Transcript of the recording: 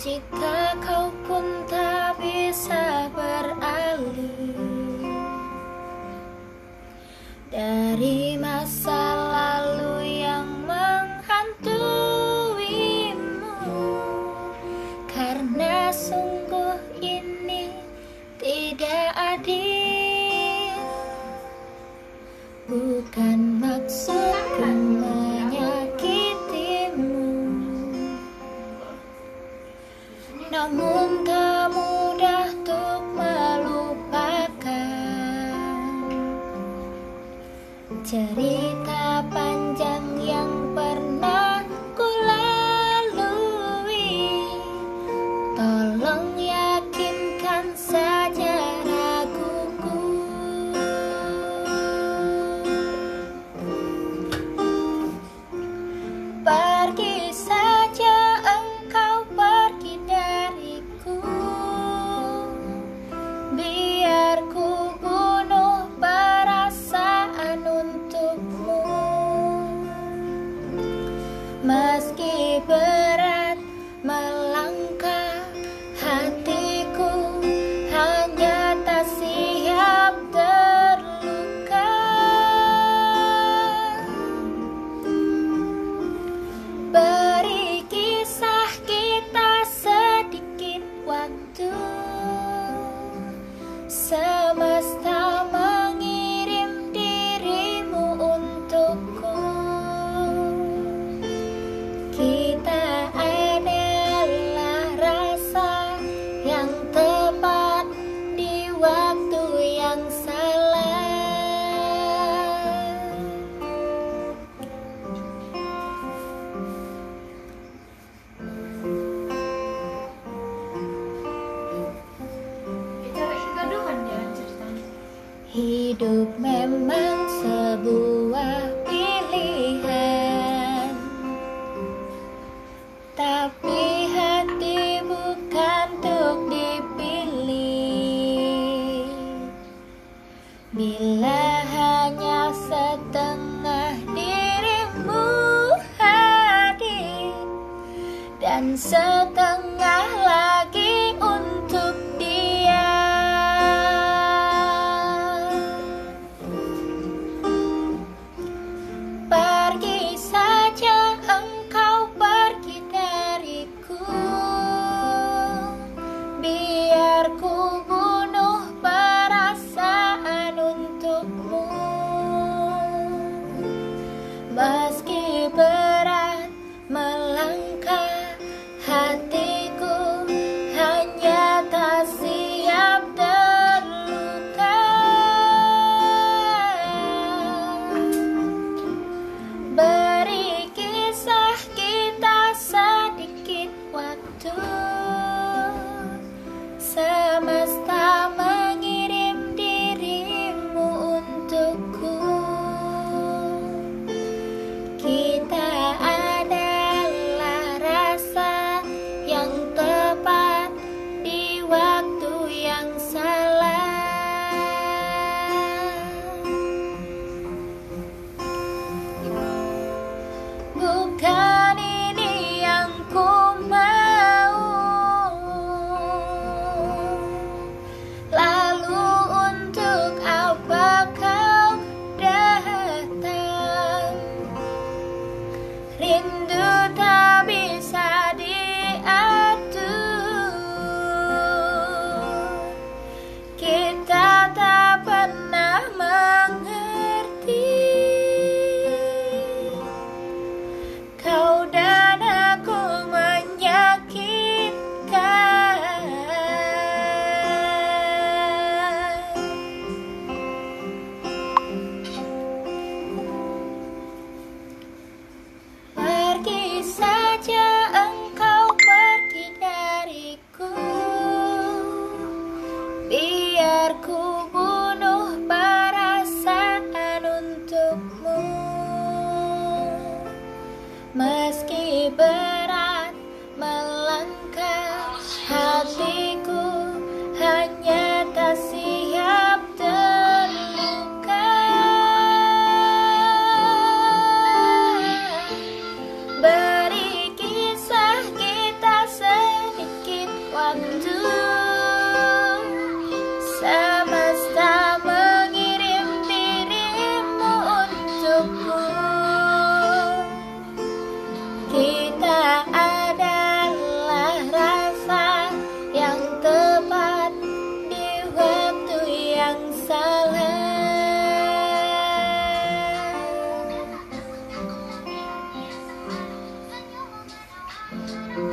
Jika kau pun tak bisa beralih Dari masa lalu yang menghantuimu Karena sungguh ini tidak adil Namun tak mudah untuk melupakan Cerita panjang Meski berat melangkah Hidup memang sebuah pilihan. Tapi hati bukan untuk dipilih. Bila hanya setengah dirimu hadir Dan setengah silence.